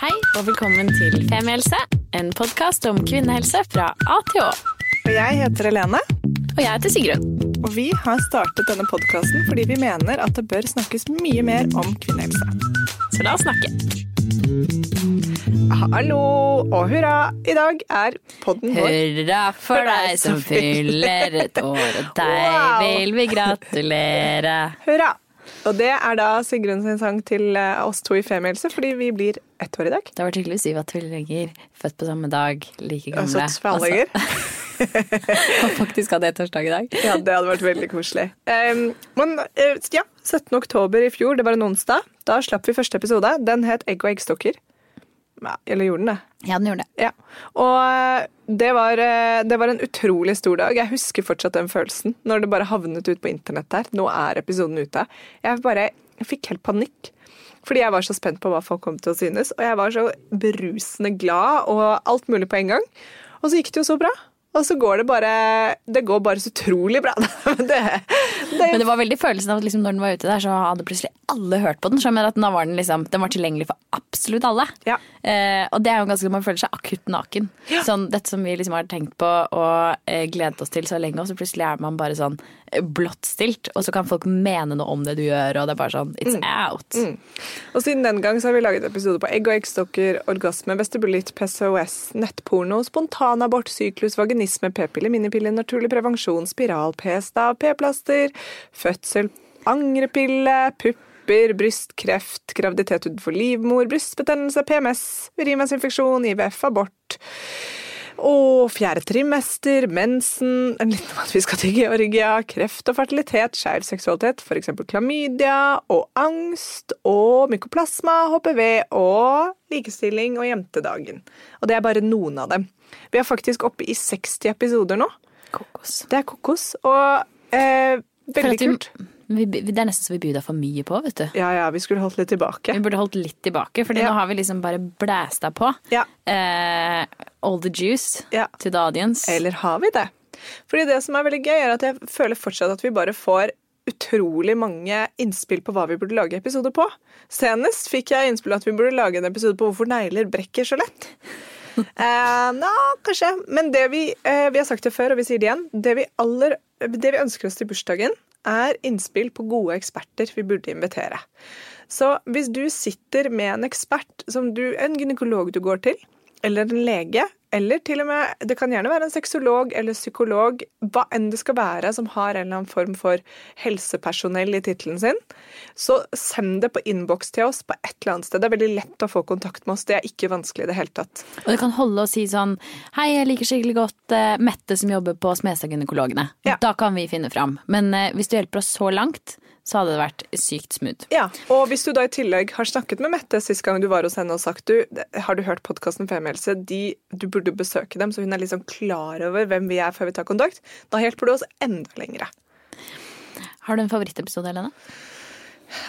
Hei og velkommen til Femihelse, en podkast om kvinnehelse fra A til Å. Og jeg heter Helene, Og jeg heter Sigrun. og vi har startet denne podkasten fordi vi mener at det bør snakkes mye mer om kvinnehelse. Så la oss snakke. Hallo og hurra! I dag er podden vår Hurra for deg som fyller et år, og deg Wow. vil vi gratulere. Hurra! Og det er da Sigrun sin sang til eh, oss to i Femihelse, fordi vi blir ett år i dag. Det har vært hyggelig å si at tvillinger, født på samme dag, like gamle. Altså tverrlegger. og faktisk hadde ettårsdag i dag. Ja, det hadde vært veldig koselig. Um, men eh, ja, 17. oktober i fjor, det var en onsdag, da slapp vi første episode. Den het Egg og eggstokker. Ja, eller gjorde den det? Ja, den gjorde det. Ja. Og eh, det var, eh, det var en utrolig stor dag. Jeg husker fortsatt den følelsen når det bare havnet ut på internett der. Nå er episoden ute. Jeg bare jeg fikk helt panikk. Fordi jeg var så spent på hva folk kom til å synes. Og jeg var så berusende glad og alt mulig på en gang. Og så gikk det jo så bra. Og så går det bare Det går bare så utrolig bra. det, det, Men det var veldig følelsen av at liksom, når den var ute der, så hadde plutselig alle hørt på den. Så jeg mener at nå var den, liksom, den var tilgjengelig for absolutt alle. Ja. Eh, og det er jo ganske Man føler seg akutt naken. Sånn, dette som vi liksom har tenkt på og eh, gledet oss til så lenge, og så plutselig er man bare sånn eh, blottstilt. Og så kan folk mene noe om det du gjør, og det er bare sånn It's out. Og siden den gang så har vi laget episoder på egg og eggstokker, orgasme, vestibulitt, PCOS, nettporno, spontanabort, syklus, vaginisme, p-piller, minipiller, naturlig prevensjon, spiral, p-stav, p-plaster, fødsel, angrepille, pupper, brystkreft, graviditet utenfor livmor, brystbetennelse, PMS, urinveisinfeksjon, IVF, abort. Og fjerde trimester, mensen, en liten om at vi skal til Georgia, kreft og fertilitet, skeiv seksualitet, f.eks. klamydia, og angst, og mykoplasma, HPV, og likestilling og jentedagen. Og det er bare noen av dem. Vi er faktisk oppe i 60 episoder nå. Kokos. Det er kokos, og eh, veldig kult. Vi, det er nesten så vi byr deg for mye på, vet du. Ja, ja, vi skulle holdt litt tilbake. Vi burde holdt litt tilbake, for Ja. nå har vi liksom bare blæsta på. Ja. Eh, all the juice Ja. to the audience. Eller har vi det? Fordi det som er veldig gøy, er at jeg føler fortsatt at vi bare får utrolig mange innspill på hva vi burde lage episoder på. Senest fikk jeg innspill at vi burde lage en episode på hvorfor negler brekker så lett. Eh, Nå, kanskje. Men det vi, eh, vi har sagt det før, og vi sier det igjen. Det vi, aller, det vi ønsker oss til bursdagen, er innspill på gode eksperter vi burde invitere. Så hvis du sitter med en ekspert, som du, en gynekolog du går til, eller en lege, eller til og med Det kan gjerne være en sexolog eller psykolog, hva enn det skal være som har en eller annen form for helsepersonell i tittelen sin, så send det på innboks til oss på et eller annet sted. Det er veldig lett å få kontakt med oss. Det er ikke vanskelig i det hele tatt. Og det kan holde å si sånn Hei, jeg liker skikkelig godt eh, Mette som jobber på Smestad-gynekologene. Ja. Da kan vi finne fram. Men eh, hvis du hjelper oss så langt, så hadde det vært sykt smooth. Ja, og hvis du da i tillegg har snakket med Mette sist gang du var hos henne og sagt du, har du hørt podkasten Femihelse, de, du burde besøke dem, så hun er liksom klar over hvem vi er før vi tar kontakt, da hjelper du oss enda lengre. Har du en favorittepisode, Helene?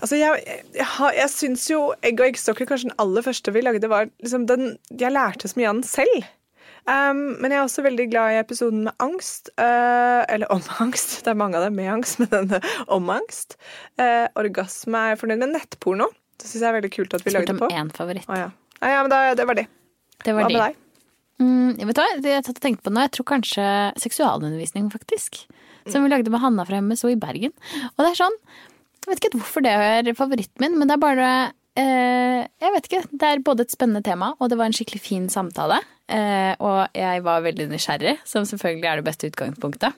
Altså, jeg, jeg, har- jeg syns jo Egg og eggstokker kanskje den aller første vi lagde, var liksom den Jeg lærte så mye av den selv. Um, men jeg er også veldig glad i episoden med angst. Uh, eller om angst. Det er mange av dem med angst, men denne om angst. Uh, orgasme er jeg fornøyd med. Nettporno. Det syns jeg er veldig kult at vi Spurte lagde om på. én favoritt. Oh, ja. Ah, ja, men da, det var det. Det Hva var med de. deg? Mm, jeg vet hva, det jeg tatt og tenkt på nå, jeg tror kanskje seksualundervisning, faktisk. Som vi lagde med Hanna fra MSO i Bergen. Og det er sånn, jeg vet ikke hvorfor det er favoritten min, men det er bare Jeg vet ikke. Det er både et spennende tema, og det var en skikkelig fin samtale. Eh, og jeg var veldig nysgjerrig, som selvfølgelig er det beste utgangspunktet.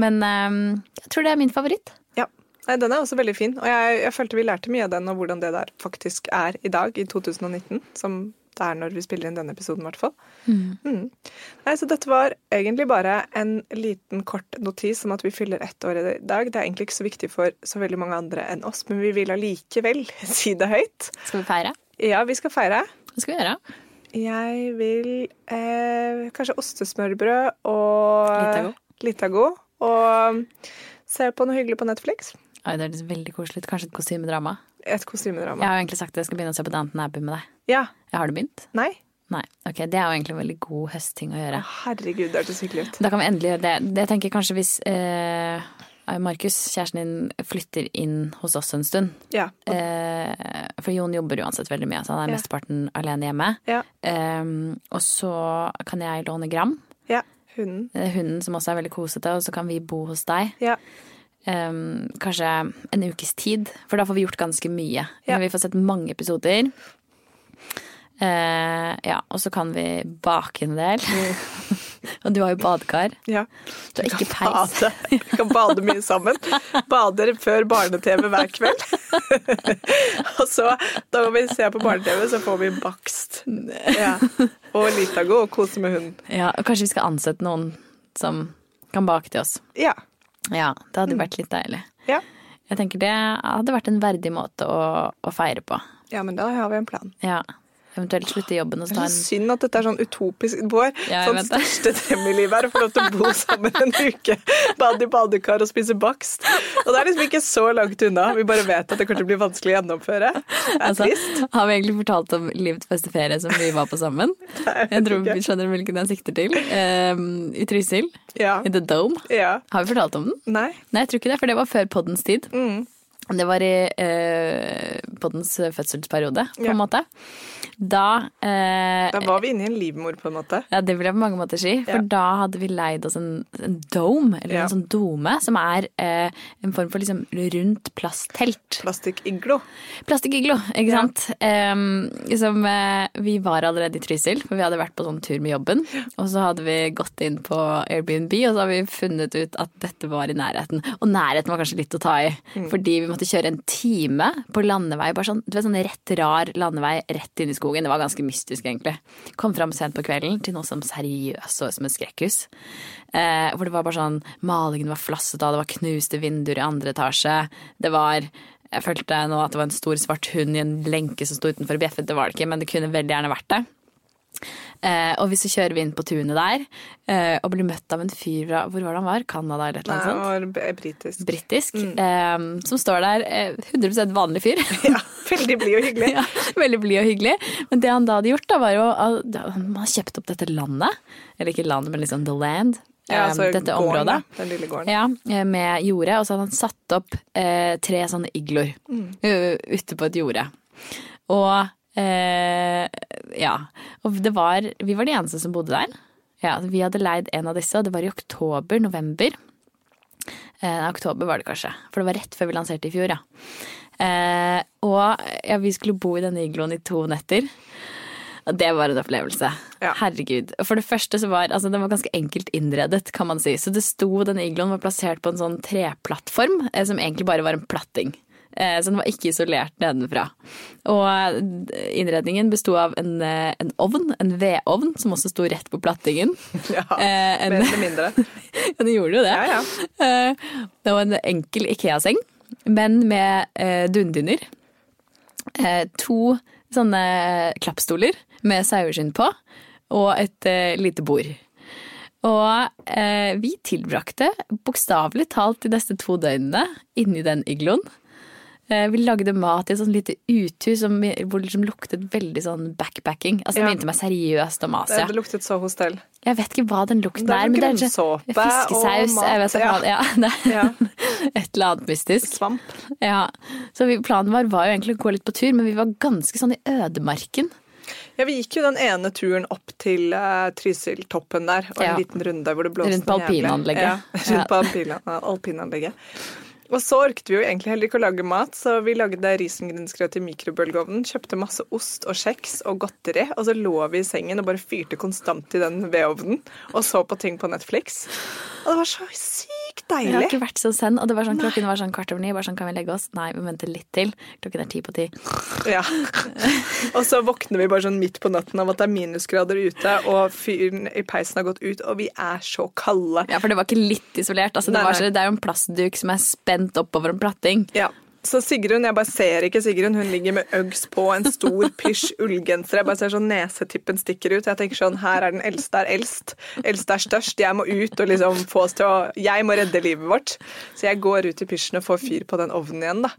Men eh, jeg tror det er min favoritt. Ja. Den er også veldig fin. Og jeg, jeg følte vi lærte mye av den, og hvordan det der faktisk er i dag, i 2019. Som det er når vi spiller inn denne episoden, i hvert fall. Mm. Nei, så dette var egentlig bare en liten, kort notis om at vi fyller ett år i dag. Det er egentlig ikke så viktig for så veldig mange andre enn oss, men vi vil allikevel si det høyt. Skal vi feire? Ja, vi skal feire. Hva skal vi gjøre? Jeg vil eh, kanskje ostesmørbrød og. Litago. Og se på noe hyggelig på Netflix. Oi, det er veldig koselig. Kanskje et kostymedrama? Et kostymedrama. Jeg har jo egentlig sagt at jeg skal begynne å se på Downton Abbey med deg. Ja. Jeg Har du begynt? Nei. Nei. Ok, Det er jo egentlig en veldig god høstting å gjøre. Herregud, det hørtes hyggelig ut. Da kan vi endelig gjøre det. Jeg tenker kanskje hvis eh, Markus, kjæresten din, flytter inn hos oss en stund. Ja. Eh, for Jon jobber uansett veldig mye, så han er Ja. mesteparten alene hjemme. Ja. Eh, og så kan jeg låne Gram, ja. Hunden. eh, hunden som også er veldig kosete, og så kan vi bo hos deg. Ja. Eh, kanskje en ukes tid, for da får vi gjort ganske mye. Ja. Vi får sett mange episoder. Uh, ja, og så kan vi bake en del. og du har jo badekar. ja. Du har ikke peis. bade. Vi kan bade mye sammen. Bader før barne-TV hver kveld. og så, da vi ser på barne-TV, så får vi bakst. Ja. Og Litago og kose med hunden. Ja, og kanskje vi skal ansette noen som kan bake til oss. Ja. Ja, det hadde vært litt deilig. ja. Jeg tenker det hadde vært en verdig måte å, å feire på. Ja, men da har vi en plan. Ja. Eventuelt slutte i jobben og ta en synd at dette er sånn utopisk. Vår Ja, sånn største drøm i livet er å få lov til å bo sammen en uke. Bade i badekar og spise bakst. Og det er liksom ikke så langt unna. Vi bare vet at det kommer til å bli vanskelig å gjennomføre. Det er Altså, trist. har vi egentlig fortalt om livets beste ferie som vi var på sammen? Jeg vet Jeg tror vi skjønner hvilken jeg sikter til. Um, I Trysil. Ja. I The Dome. ja. Har vi fortalt om den? Nei. Nei, jeg tror ikke det, for det var før poddens tid. Mm. Det var i eh, poddens fødselsperiode, på Ja. en måte. Da eh, Da var vi inne i en livmor, på en måte. Ja, det vil jeg på mange måter si. For Ja. da hadde vi leid oss en, en dome, eller Ja. en sånn dome, som er eh, en form for liksom rundt plasttelt. Plastikk-iglo. Plastikkiglo, ikke Ja. sant? Em, som, eh, vi var allerede i Trysil, for vi hadde vært på sånn tur med jobben. Og så hadde vi gått inn på Airbnb, og så har vi funnet ut at dette var i nærheten. Og nærheten var kanskje litt å ta i, fordi vi måtte kjøre en time på landevei, bare sånn, du vet, sånn rett rar landevei rett inn i skogen. Det var ganske mystisk, egentlig. Kom fram sent på kvelden til noe som seriøst så ut som et skrekkhus. Eh, hvor det var bare sånn Malingen var flasset av, det var knuste vinduer i andre etasje. Det var Jeg følte nå at det var en stor svart hund i en lenke som sto utenfor og bjeffet. Det var det ikke, men det kunne veldig gjerne vært det. Eh, og så kjører vi inn på tunet der eh, og blir møtt av en fyr fra Hvor var det han var? Canada eller et eller annet sånt? Britisk. britisk. mm. Eh, som står der. Eh, 100% vanlig fyr. Ja, veldig blid og hyggelig. ja, veldig blid og hyggelig. Men det han da hadde gjort, da var jo at Han har kjøpt opp dette landet. Eller ikke landet, men liksom the land. Ja, eh, altså dette gården, området. Den lille gården. Ja, eh, med jorde. Og så hadde han satt opp eh, tre sånne igloer mm. ute på et jorde. Og eh, ja. Og det var Vi var de eneste som bodde der. Ja, Vi hadde leid en av disse, og det var i oktober-november. Eh, oktober var det kanskje, for det var rett før vi lanserte i fjor, ja. Eh, og ja, vi skulle bo i denne igloen i to netter. Og det var en opplevelse. Ja. Herregud. For det første så var altså, den var ganske enkelt innredet, kan man si. Så det sto, denne igloen var plassert på en sånn treplattform, eh, som egentlig bare var en platting. Eh, så den var ikke isolert nedenfra. Og innredningen besto av en, eh, en ovn, en vedovn, som også sto rett på plattingen. Ja, Eh, en, Mer eller mindre. ja, den gjorde jo det. Ja, ja. Det var en enkel Ikea-seng, men med eh, dundyner. Eh, to sånne klappstoler med saueskinn på, og et eh, lite bord. Og eh, vi tilbrakte bokstavelig talt de neste to døgnene inni den igloen. Eh, vi lagde mat i et sånt lite uthus som, hvor det liksom luktet veldig sånn backpacking. Altså Det Ja. minte meg seriøst om Det, Asia. det luktet så hostell. Jeg vet ikke hva den lukten Det er men det er grønnsåpe ikke- Fiskesaus. og mat, ikke ja, Ja. et eller annet mystisk. Svamp. Ja. Så vi, planen vår var jo egentlig å gå litt på tur, men vi var ganske sånn i ødemarken. Ja, Vi gikk jo den ene turen opp til uh, Trysiltoppen der, og en liten runde der hvor det blåste Rundt på alpinanlegget. Ja, rundt på alpina, alpinanlegget. Og så orket vi jo egentlig heller ikke å lage mat, så vi lagde risengrynsgrøt i mikrobølgeovnen, kjøpte masse ost og kjeks og godteri, og så lå vi i sengen og bare fyrte konstant i den vedovnen og så på ting på Netflix. Og det var så sykt Jeg har ikke vært så zen, og det var sånn, klokken var sånn kvart over ni. Bare sånn, kan vi legge oss? Nei, vi venter litt til. Klokken er ti på ti. Ja. Og så våkner vi bare sånn midt på natten av at det er minusgrader ute, og fyren i peisen har gått ut, og vi er så kalde. Ja, for det var ikke litt isolert. Altså, det, nei. så, det er jo en plastduk som er spent oppover en platting. Ja. Så Sigrun, jeg bare ser ikke Sigrun, hun ligger med Uggs på, en stor pysj ullgenser. Jeg bare ser sånn nesetippen stikker ut. Jeg tenker sånn, her er den eldste er eldst. Eldste er størst. Jeg må ut og liksom få oss til å Jeg må redde livet vårt. Så jeg går ut i pysjen og får fyr på den ovnen igjen, da.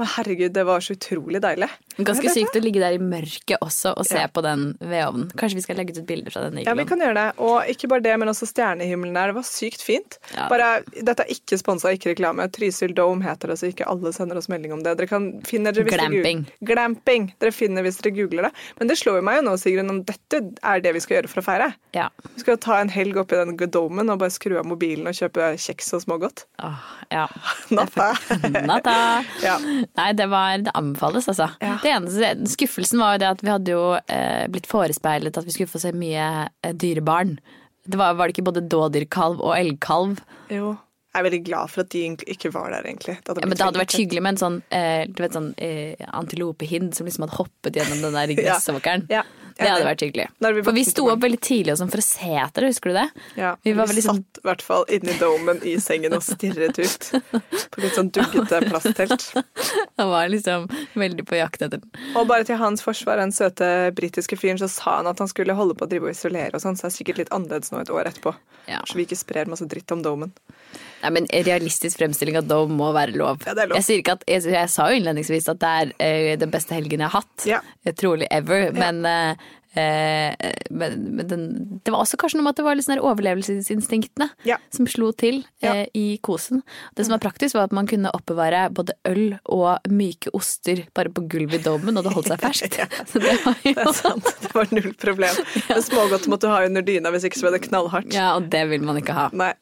Å herregud, det var så utrolig deilig. Ganske sykt å ligge der i mørket også og se Ja. på den vedovnen. Kanskje vi skal legge ut bilder fra den Ja, vi kan gjøre det. Og ikke bare det, men også stjernehimmelen der. Det var sykt fint. Ja. Bare, dette er ikke sponsa, ikke reklame. Trysil Dome heter det, så ikke alle sender oss melding om det. Dere kan finne dere hvis Glamping. Dere, Glamping. Dere finner hvis dere googler det. Men det slår jo meg jo nå, Sigrun, om dette er det vi skal gjøre for å feire. Ja. Vi skal ta en helg oppi den domen og bare skru av mobilen og kjøpe kjeks og smågodt. Åh, ja. Natta. Natta. Ja. Nei, det, var, det anbefales, altså. Ja. Det eneste, skuffelsen var jo det at vi hadde jo eh, blitt forespeilet at vi skulle få se mye eh, dyrebarn. Det var, var det ikke både dådyrkalv og elgkalv? Jo. Jeg er veldig glad for at de ikke var der, egentlig. Det Ja, men det hadde vært hyggelig med en sånn, eh, sånn eh, antilopehind som liksom hadde hoppet gjennom den der gressåkeren. ja. Ja. Det hadde vært hyggelig. Vi For vi sto opp veldig tidlig og sånn for å se etter det, husker du det? Ja, Vi vi, veldig sånn- satt i hvert fall inni domen i sengen og stirret ut på litt sånn duggete plasttelt. Han var liksom veldig på jakt etter den. Og bare til hans forsvar, den søte britiske fyren, så sa han at han skulle holde på å drive og isolere og sånn, så det er sikkert litt annerledes nå et år etterpå. Ja. Så vi ikke sprer masse dritt om domen. Nei, men Realistisk fremstilling av dom må være lov. Ja, det er lov. Jeg, sier ikke at, jeg, jeg sa jo innledningsvis at det er uh, den beste helgen jeg har hatt. Ja. Eh, Trolig ever. Men, eh, men, men den, det var også kanskje noe med at det var litt sånn overlevelsesinstinktene Ja. som slo til Ja. eh, i kosen. Det som var praktisk, var at man kunne oppbevare både øl og myke oster bare på gulvet i dommen, og det holdt seg ferskt. Så det var Det er sant, det var null problem. Men smågodt måtte du ha under dyna, hvis ikke så ble det knallhardt. Ja, og det vil man ikke ha. Nei.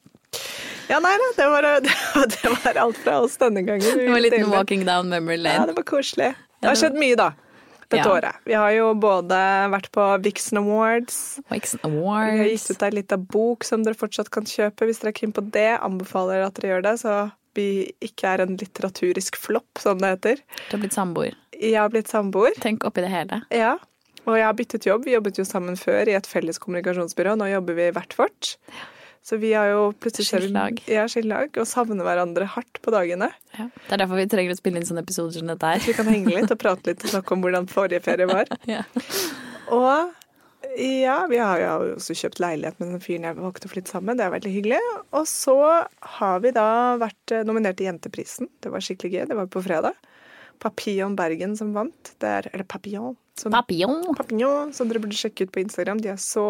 Ja, nei da, det var, det var, det var alt fra oss denne gangen. Det var en liten walking down memory Ja, lane. det var koselig. Det har skjedd mye, da. Dette Ja. året. Vi har jo både vært på Vixen Awards. Vixen Awards. Vi har gitt ut ei lita bok som dere fortsatt kan kjøpe hvis dere er keen på det. Anbefaler at dere gjør det, så vi ikke er en litteraturisk flopp, som det heter. Du har blitt samboer. Jeg har blitt samboer. Tenk oppi det hele. Ja. Og jeg har byttet jobb. Vi jobbet jo sammen før i et felles kommunikasjonsbyrå. Nå jobber vi hvert vårt. Så vi har jo plutselig Skilt lag. Ja, skilt lag, og savner hverandre hardt på dagene. Ja. Det er derfor vi trenger å spille inn sånne episoder som dette Så vi kan henge litt og prate litt og snakke om hvordan forrige ferie var. Ja. Og ja, vi har jo også kjøpt leilighet med den fyren jeg valgte å flytte sammen. Det er veldig hyggelig. Og så har vi da vært eh, nominert til Jenteprisen. Det var skikkelig gøy. Det var på fredag. Papillon Bergen som vant. Det er, eller Papillon. Som, Papillon. Papillon, som dere burde sjekke ut på Instagram. De er så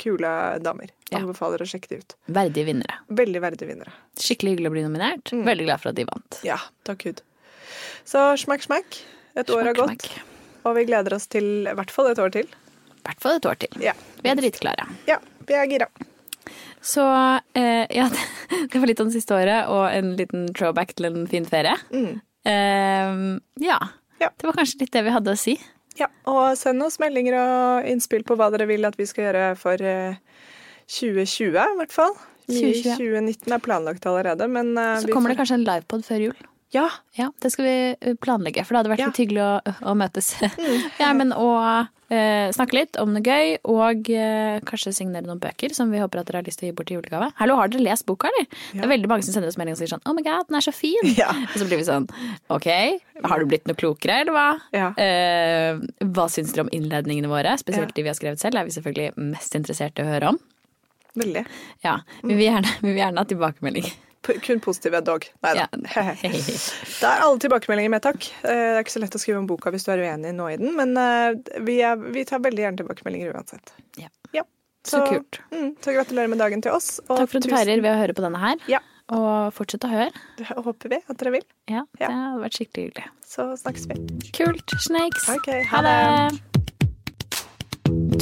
kule damer. Ja. Anbefaler å sjekke de ut. Verdige vinnere. Veldig verdige vinnere. Skikkelig hyggelig å bli nominert. Mm. Veldig glad for at de vant. Ja, takk Gud. Så smakk, smakk. Et år har gått, og vi gleder oss til i hvert fall et år til. I hvert fall et år til. Ja, Vi er dritklare. ja vi er gira. Så eh, ja, det var litt om det siste året, og en liten throwback til en fin ferie. Mm. Eh, ja. Ja. Det var kanskje litt det vi hadde å si. Ja, og send oss meldinger og innspill på hva dere vil at vi skal gjøre for eh, 2020, i hvert fall. Mye i 2020. 2019 er planlagt allerede, men eh, Så kommer det kanskje en livepod før jul. Ja, Ja, det skal vi eh, planlegge, for det hadde vært Ja. litt hyggelig å, å møtes. ja, men og eh, snakke litt om noe gøy, og eh, kanskje signere noen bøker som vi håper at dere har lyst til å gi bort i julegave. Hallo, har dere lest boka, eller? Det er veldig mange som sender oss melding og sier sånn Oh my god, den er så fin! Ja. Og så blir vi sånn Ok, har du blitt noe klokere, eller hva? Ja. Eh, hva syns dere om innledningene våre? Spesielt de vi har skrevet selv, er vi selvfølgelig mest interessert i å høre om. veldig. Ja, vi vil gjerne, vi vil gjerne ha tilbakemelding. Kun positive dog. Nei da. Ja. Da er alle tilbakemeldinger med, takk. Eh, Det er ikke så lett å skrive om boka hvis du er uenig nå i den, men eh, vi, er, vi tar veldig gjerne tilbakemeldinger uansett. Ja. Ja. Så kult. Mm, så gratulerer med dagen til oss. Takk for at du feirer ved å høre på denne her. Ja, Og fortsett å høre. det håper vi at dere vil. Ja, Ja. det hadde vært skikkelig hyggelig. Så snakkes vi. Kult. Snakes. Okay, ha ha det.